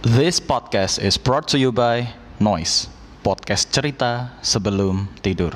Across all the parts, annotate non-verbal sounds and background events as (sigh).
This podcast is brought to you by Noise, podcast cerita sebelum tidur.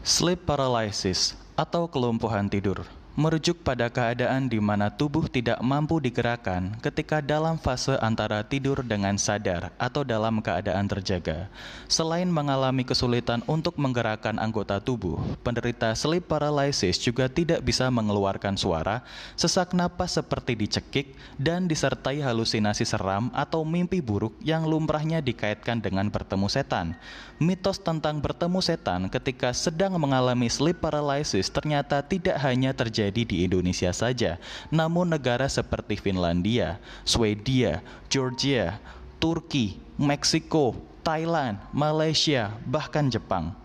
Sleep paralysis atau kelumpuhan tidur merujuk pada keadaan di mana tubuh tidak mampu digerakkan ketika dalam fase antara tidur dengan sadar atau dalam keadaan terjaga. Selain mengalami kesulitan untuk menggerakkan anggota tubuh, penderita sleep paralysis juga tidak bisa mengeluarkan suara, sesak napas seperti dicekik, dan disertai halusinasi seram atau mimpi buruk yang lumrahnya dikaitkan dengan bertemu setan. Mitos tentang bertemu setan ketika sedang mengalami sleep paralysis ternyata tidak hanya terjadi di Indonesia saja, namun negara seperti Finlandia, Swedia, Georgia, Turki, Meksiko, Thailand, Malaysia, bahkan Jepang.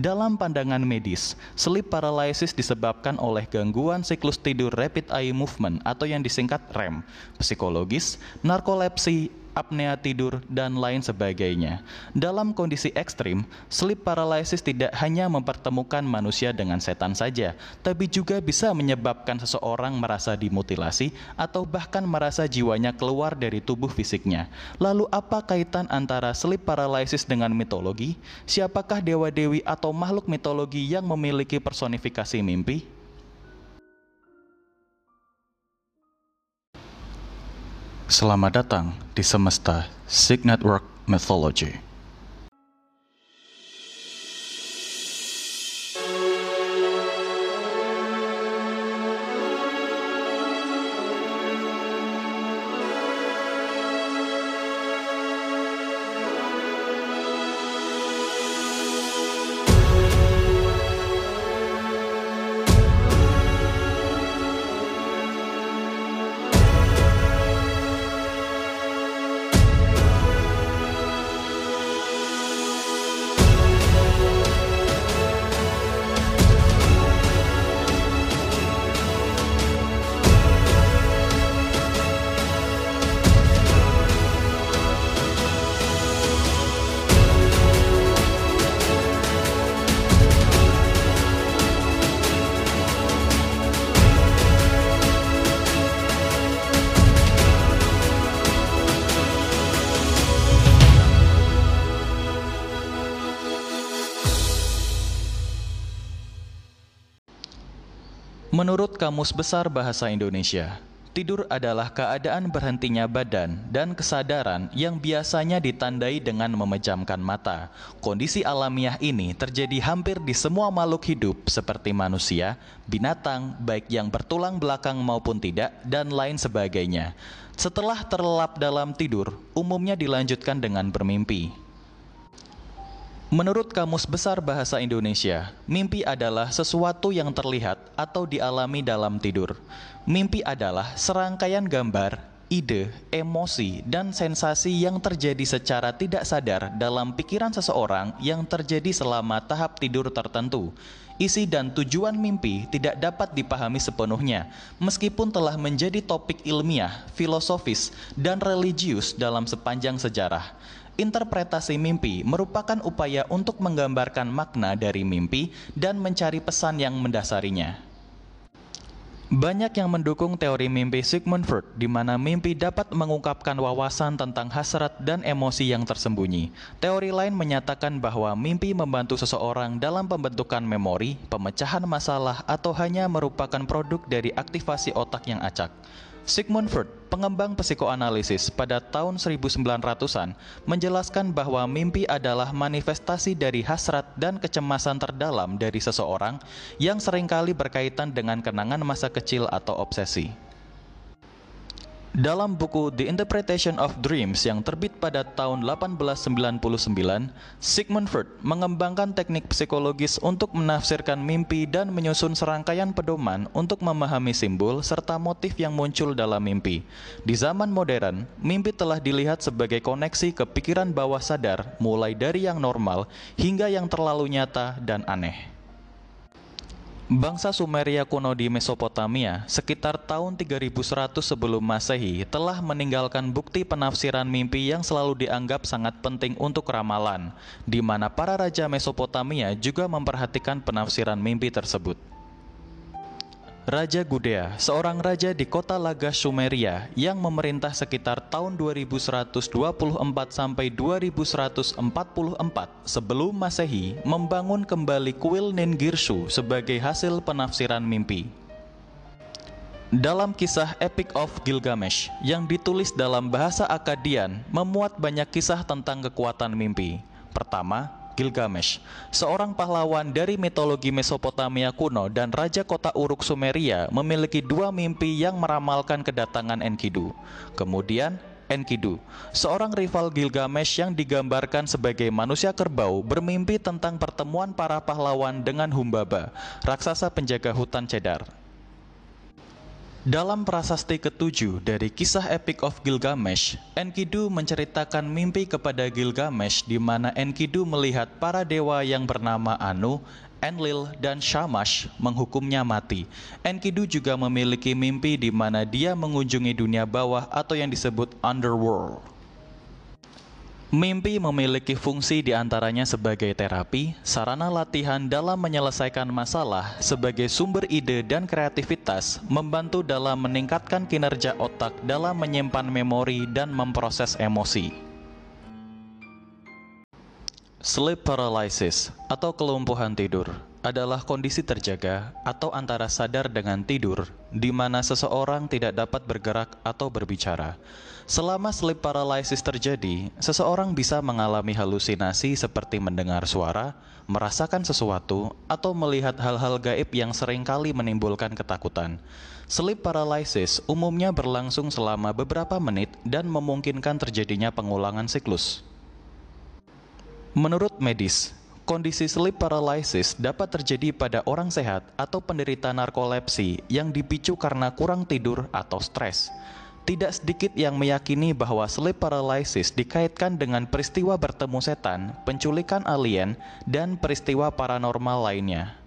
Dalam pandangan medis, sleep paralysis disebabkan oleh gangguan siklus tidur rapid eye movement atau yang disingkat REM, psikologis, narkolepsi, apnea tidur, dan lain sebagainya. Dalam kondisi ekstrim, sleep paralysis tidak hanya mempertemukan manusia dengan setan saja, tapi juga bisa menyebabkan seseorang merasa dimutilasi atau bahkan merasa jiwanya keluar dari tubuh fisiknya. Lalu apa kaitan antara sleep paralysis dengan mitologi? Siapakah dewa-dewi atau makhluk mitologi yang memiliki personifikasi mimpi? Selamat datang di Semesta Sig Network Mythology. Menurut Kamus Besar Bahasa Indonesia, tidur adalah keadaan berhentinya badan dan kesadaran yang biasanya ditandai dengan memejamkan mata. Kondisi alamiah ini terjadi hampir di semua makhluk hidup seperti manusia, binatang, baik yang bertulang belakang maupun tidak, dan lain sebagainya. Setelah terlelap dalam tidur, umumnya dilanjutkan dengan bermimpi. Menurut Kamus Besar Bahasa Indonesia, mimpi adalah sesuatu yang terlihat atau dialami dalam tidur. Mimpi adalah serangkaian gambar, ide, emosi, dan sensasi yang terjadi secara tidak sadar dalam pikiran seseorang yang terjadi selama tahap tidur tertentu. Isi dan tujuan mimpi tidak dapat dipahami sepenuhnya, meskipun telah menjadi topik ilmiah, filosofis, dan religius dalam sepanjang sejarah. Interpretasi mimpi merupakan upaya untuk menggambarkan makna dari mimpi dan mencari pesan yang mendasarinya. Banyak yang mendukung teori mimpi Sigmund Freud, di mana mimpi dapat mengungkapkan wawasan tentang hasrat dan emosi yang tersembunyi. Teori lain menyatakan bahwa mimpi membantu seseorang dalam pembentukan memori, pemecahan masalah, atau hanya merupakan produk dari aktivasi otak yang acak. Sigmund Freud, pengembang psikoanalisis pada tahun 1900-an, menjelaskan bahwa mimpi adalah manifestasi dari hasrat dan kecemasan terdalam dari seseorang yang sering kali berkaitan dengan kenangan masa kecil atau obsesi. Dalam buku The Interpretation of Dreams yang terbit pada tahun 1899, Sigmund Freud mengembangkan teknik psikologis untuk menafsirkan mimpi dan menyusun serangkaian pedoman untuk memahami simbol serta motif yang muncul dalam mimpi. Di zaman modern, mimpi telah dilihat sebagai koneksi ke pikiran bawah sadar, mulai dari yang normal hingga yang terlalu nyata dan aneh. Bangsa Sumeria kuno di Mesopotamia sekitar tahun 3100 sebelum Masehi telah meninggalkan bukti penafsiran mimpi yang selalu dianggap sangat penting untuk ramalan, di mana para raja Mesopotamia juga memperhatikan penafsiran mimpi tersebut. Raja Gudea, seorang raja di kota Lagash Sumeria yang memerintah sekitar tahun 2124 sampai 2144 sebelum Masehi, membangun kembali kuil Ningirsu sebagai hasil penafsiran mimpi. Dalam kisah Epic of Gilgamesh yang ditulis dalam bahasa Akkadian memuat banyak kisah tentang kekuatan mimpi. Pertama, Gilgamesh, seorang pahlawan dari mitologi Mesopotamia kuno dan raja kota Uruk Sumeria memiliki dua mimpi yang meramalkan kedatangan Enkidu. Kemudian, Enkidu, seorang rival Gilgamesh yang digambarkan sebagai manusia kerbau bermimpi tentang pertemuan para pahlawan dengan Humbaba, raksasa penjaga hutan cedar. Dalam prasasti ketujuh dari kisah Epic of Gilgamesh, Enkidu menceritakan mimpi kepada Gilgamesh di mana Enkidu melihat para dewa yang bernama Anu, Enlil, dan Shamash menghukumnya mati. Enkidu juga memiliki mimpi di mana dia mengunjungi dunia bawah atau yang disebut underworld. Mimpi memiliki fungsi di antaranya sebagai terapi, sarana latihan dalam menyelesaikan masalah, sebagai sumber ide dan kreativitas, membantu dalam meningkatkan kinerja otak dalam menyimpan memori dan memproses emosi. Sleep paralysis atau kelumpuhan tidur adalah kondisi terjaga atau antara sadar dengan tidur di mana seseorang tidak dapat bergerak atau berbicara. Selama sleep paralysis terjadi, seseorang bisa mengalami halusinasi seperti mendengar suara, merasakan sesuatu, atau melihat hal-hal gaib yang sering kali menimbulkan ketakutan. Sleep paralysis umumnya berlangsung selama beberapa menit dan memungkinkan terjadinya pengulangan siklus. Menurut medis, Kondisi sleep paralysis dapat terjadi pada orang sehat atau penderita narkolepsi yang dipicu karena kurang tidur atau stres. Tidak sedikit yang meyakini bahwa sleep paralysis dikaitkan dengan peristiwa bertemu setan, penculikan alien, dan peristiwa paranormal lainnya.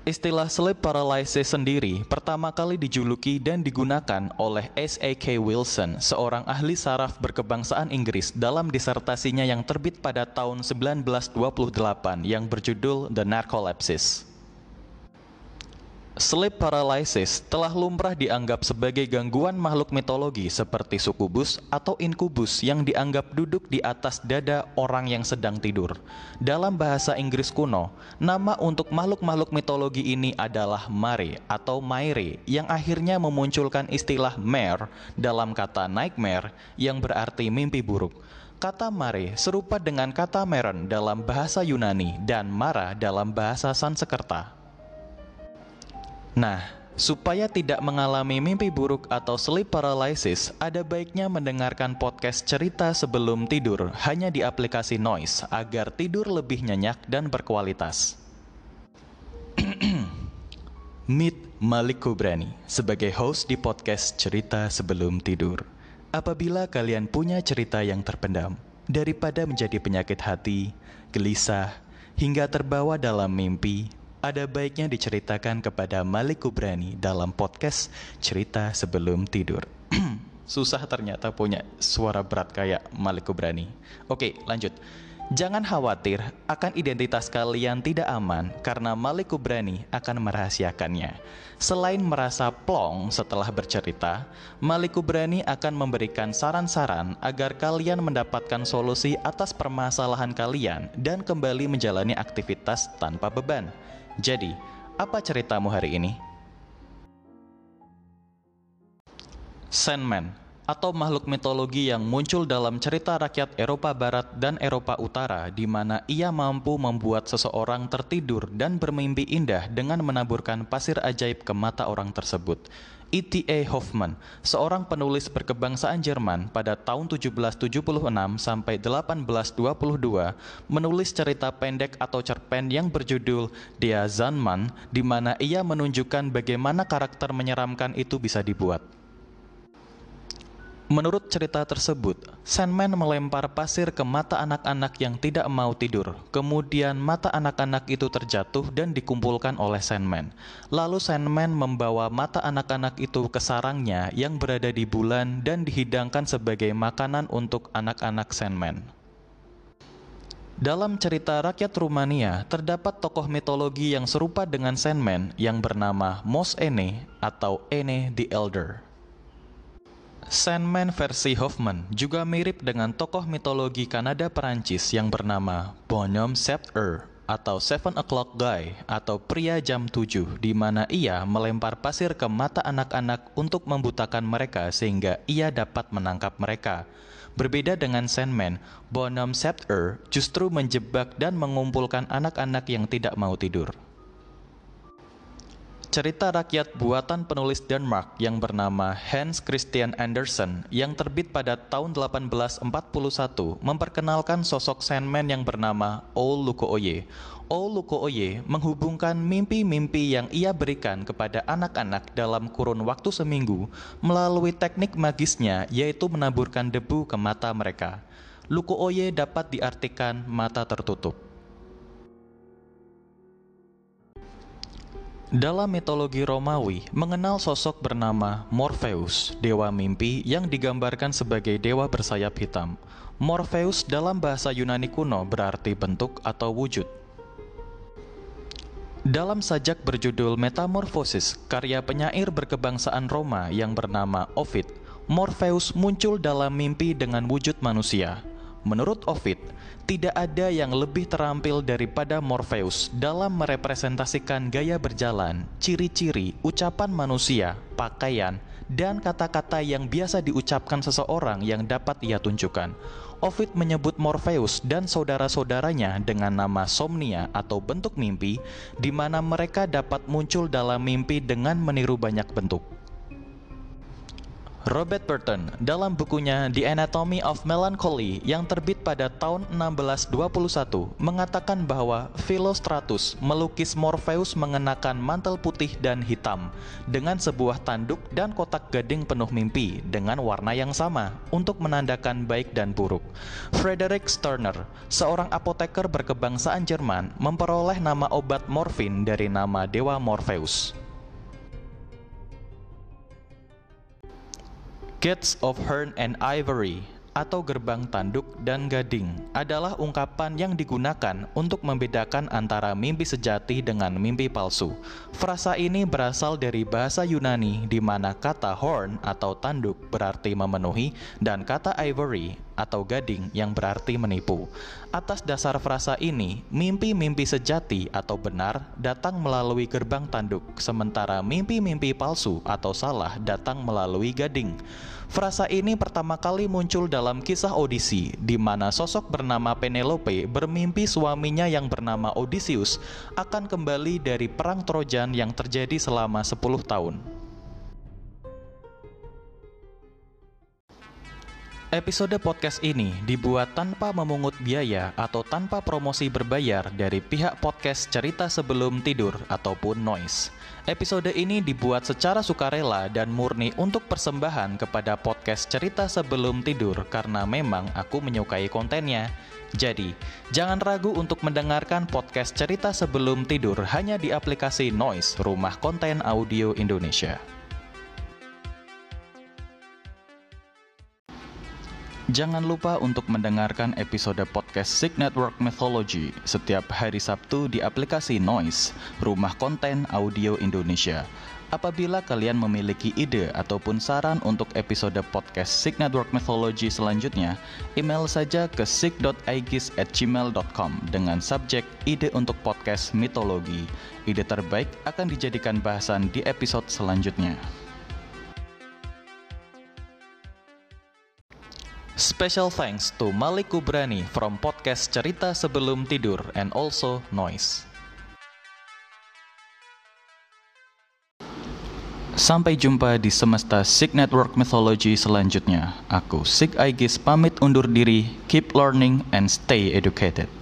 Istilah sleep paralysis sendiri pertama kali dijuluki dan digunakan oleh S.A.K. Wilson, seorang ahli saraf berkebangsaan Inggris dalam disertasinya yang terbit pada tahun 1928 yang berjudul The Narcolepsis. Sleep paralysis telah lumrah dianggap sebagai gangguan makhluk mitologi seperti sukubus atau inkubus yang dianggap duduk di atas dada orang yang sedang tidur. Dalam bahasa Inggris kuno, nama untuk makhluk-makhluk mitologi ini adalah mare atau maire yang akhirnya memunculkan istilah mare dalam kata nightmare yang berarti mimpi buruk. Kata mare serupa dengan kata meren dalam bahasa Yunani dan mara dalam bahasa Sanskerta. Nah, supaya tidak mengalami mimpi buruk atau sleep paralysis, ada baiknya mendengarkan podcast cerita sebelum tidur hanya di aplikasi Noise agar tidur lebih nyenyak dan berkualitas. (clears throat) Meet Malik Kubrani sebagai host di podcast Cerita Sebelum Tidur. Apabila kalian punya cerita yang terpendam, daripada menjadi penyakit hati, gelisah, hingga terbawa dalam mimpi, ada baiknya diceritakan kepada Malik Kubrani dalam podcast Cerita Sebelum Tidur. (clears throat) Susah ternyata punya suara berat kayak Malik Kubrani. Oke, lanjut. Jangan khawatir akan identitas kalian tidak aman karena Malik Kubrani akan merahasiakannya. Selain merasa plong setelah bercerita, Malik Kubrani akan memberikan saran-saran agar kalian mendapatkan solusi atas permasalahan kalian dan kembali menjalani aktivitas tanpa beban. Jadi, apa ceritamu hari ini? Sandman atau makhluk mitologi yang muncul dalam cerita rakyat Eropa Barat dan Eropa Utara di mana ia mampu membuat seseorang tertidur dan bermimpi indah dengan menaburkan pasir ajaib ke mata orang tersebut. E.T.A. Hoffman, seorang penulis berkebangsaan Jerman pada tahun 1776 sampai 1822, menulis cerita pendek atau cerpen yang berjudul Der Sandmann, di mana ia menunjukkan bagaimana karakter menyeramkan itu bisa dibuat. Menurut cerita tersebut, Sandman melempar pasir ke mata anak-anak yang tidak mau tidur. Kemudian mata anak-anak itu terjatuh dan dikumpulkan oleh Sandman. Lalu Sandman membawa mata anak-anak itu ke sarangnya yang berada di bulan dan dihidangkan sebagai makanan untuk anak-anak Sandman. Dalam cerita rakyat Rumania, terdapat tokoh mitologi yang serupa dengan Sandman yang bernama Mos Ene atau Ene the Elder. Sandman versi Hoffman juga mirip dengan tokoh mitologi Kanada Perancis yang bernama Bonhomme Sept Heures atau Seven O'Clock Guy atau pria jam 7 di mana ia melempar pasir ke mata anak-anak untuk membutakan mereka sehingga ia dapat menangkap mereka. Berbeda dengan Sandman, Bonhomme Sept Heures justru menjebak dan mengumpulkan anak-anak yang tidak mau tidur. Cerita rakyat buatan penulis Denmark yang bernama Hans Christian Andersen yang terbit pada tahun 1841 memperkenalkan sosok Sandman yang bernama Ol Lukooye. Ol Lukooye menghubungkan mimpi-mimpi yang ia berikan kepada anak-anak dalam kurun waktu seminggu melalui teknik magisnya yaitu menaburkan debu ke mata mereka. Lukooye dapat diartikan mata tertutup. Dalam mitologi Romawi, mengenal sosok bernama Morpheus, dewa mimpi yang digambarkan sebagai dewa bersayap hitam. Morpheus dalam bahasa Yunani kuno berarti bentuk atau wujud. Dalam sajak berjudul Metamorphosis, karya penyair berkebangsaan Roma yang bernama Ovid, Morpheus muncul dalam mimpi dengan wujud manusia. Menurut Ovid, tidak ada yang lebih terampil daripada Morpheus dalam merepresentasikan gaya berjalan, ciri-ciri, ucapan manusia, pakaian, dan kata-kata yang biasa diucapkan seseorang yang dapat ia tunjukkan. Ovid menyebut Morpheus dan saudara-saudaranya dengan nama somnia atau bentuk mimpi, di mana mereka dapat muncul dalam mimpi dengan meniru banyak bentuk. Robert Burton dalam bukunya The Anatomy of Melancholy yang terbit pada tahun 1621 mengatakan bahwa Philostratus melukis Morpheus mengenakan mantel putih dan hitam dengan sebuah tanduk dan kotak gading penuh mimpi dengan warna yang sama untuk menandakan baik dan buruk. Frederick Sterner, seorang apoteker berkebangsaan Jerman, memperoleh nama obat morfin dari nama dewa Morpheus. Gates of Hern and Ivory atau gerbang tanduk dan gading adalah ungkapan yang digunakan untuk membedakan antara mimpi sejati dengan mimpi palsu. Frasa ini berasal dari bahasa Yunani di mana kata horn atau tanduk berarti memenuhi dan kata ivory atau gading yang berarti menipu. Atas dasar frasa ini, mimpi-mimpi sejati atau benar datang melalui gerbang tanduk, sementara mimpi-mimpi palsu atau salah datang melalui gading. Frasa ini pertama kali muncul dalam kisah Odisi, di mana sosok bernama Penelope bermimpi suaminya yang bernama Odysseus akan kembali dari perang Trojan yang terjadi selama 10 tahun. Episode podcast ini dibuat tanpa memungut biaya atau tanpa promosi berbayar dari pihak podcast cerita sebelum tidur ataupun noise. Episode ini dibuat secara sukarela dan murni untuk persembahan kepada podcast cerita sebelum tidur karena memang aku menyukai kontennya. Jadi, jangan ragu untuk mendengarkan podcast cerita sebelum tidur hanya di aplikasi Noise, rumah konten audio Indonesia. Jangan lupa untuk mendengarkan episode podcast Sig Network Mythology setiap hari Sabtu di aplikasi Noise, rumah konten audio Indonesia. Apabila kalian memiliki ide ataupun saran untuk episode podcast Sig Network Mythology selanjutnya, email saja ke sig.aegis@gmail.com dengan subjek ide untuk podcast mitologi. Ide terbaik akan dijadikan bahasan di episode selanjutnya. Special thanks to Malik Kubrani from podcast Cerita Sebelum Tidur and also Noise. Sampai jumpa di semesta Sig Network Mythology selanjutnya. Aku Sig Aegis pamit undur diri, keep learning and stay educated.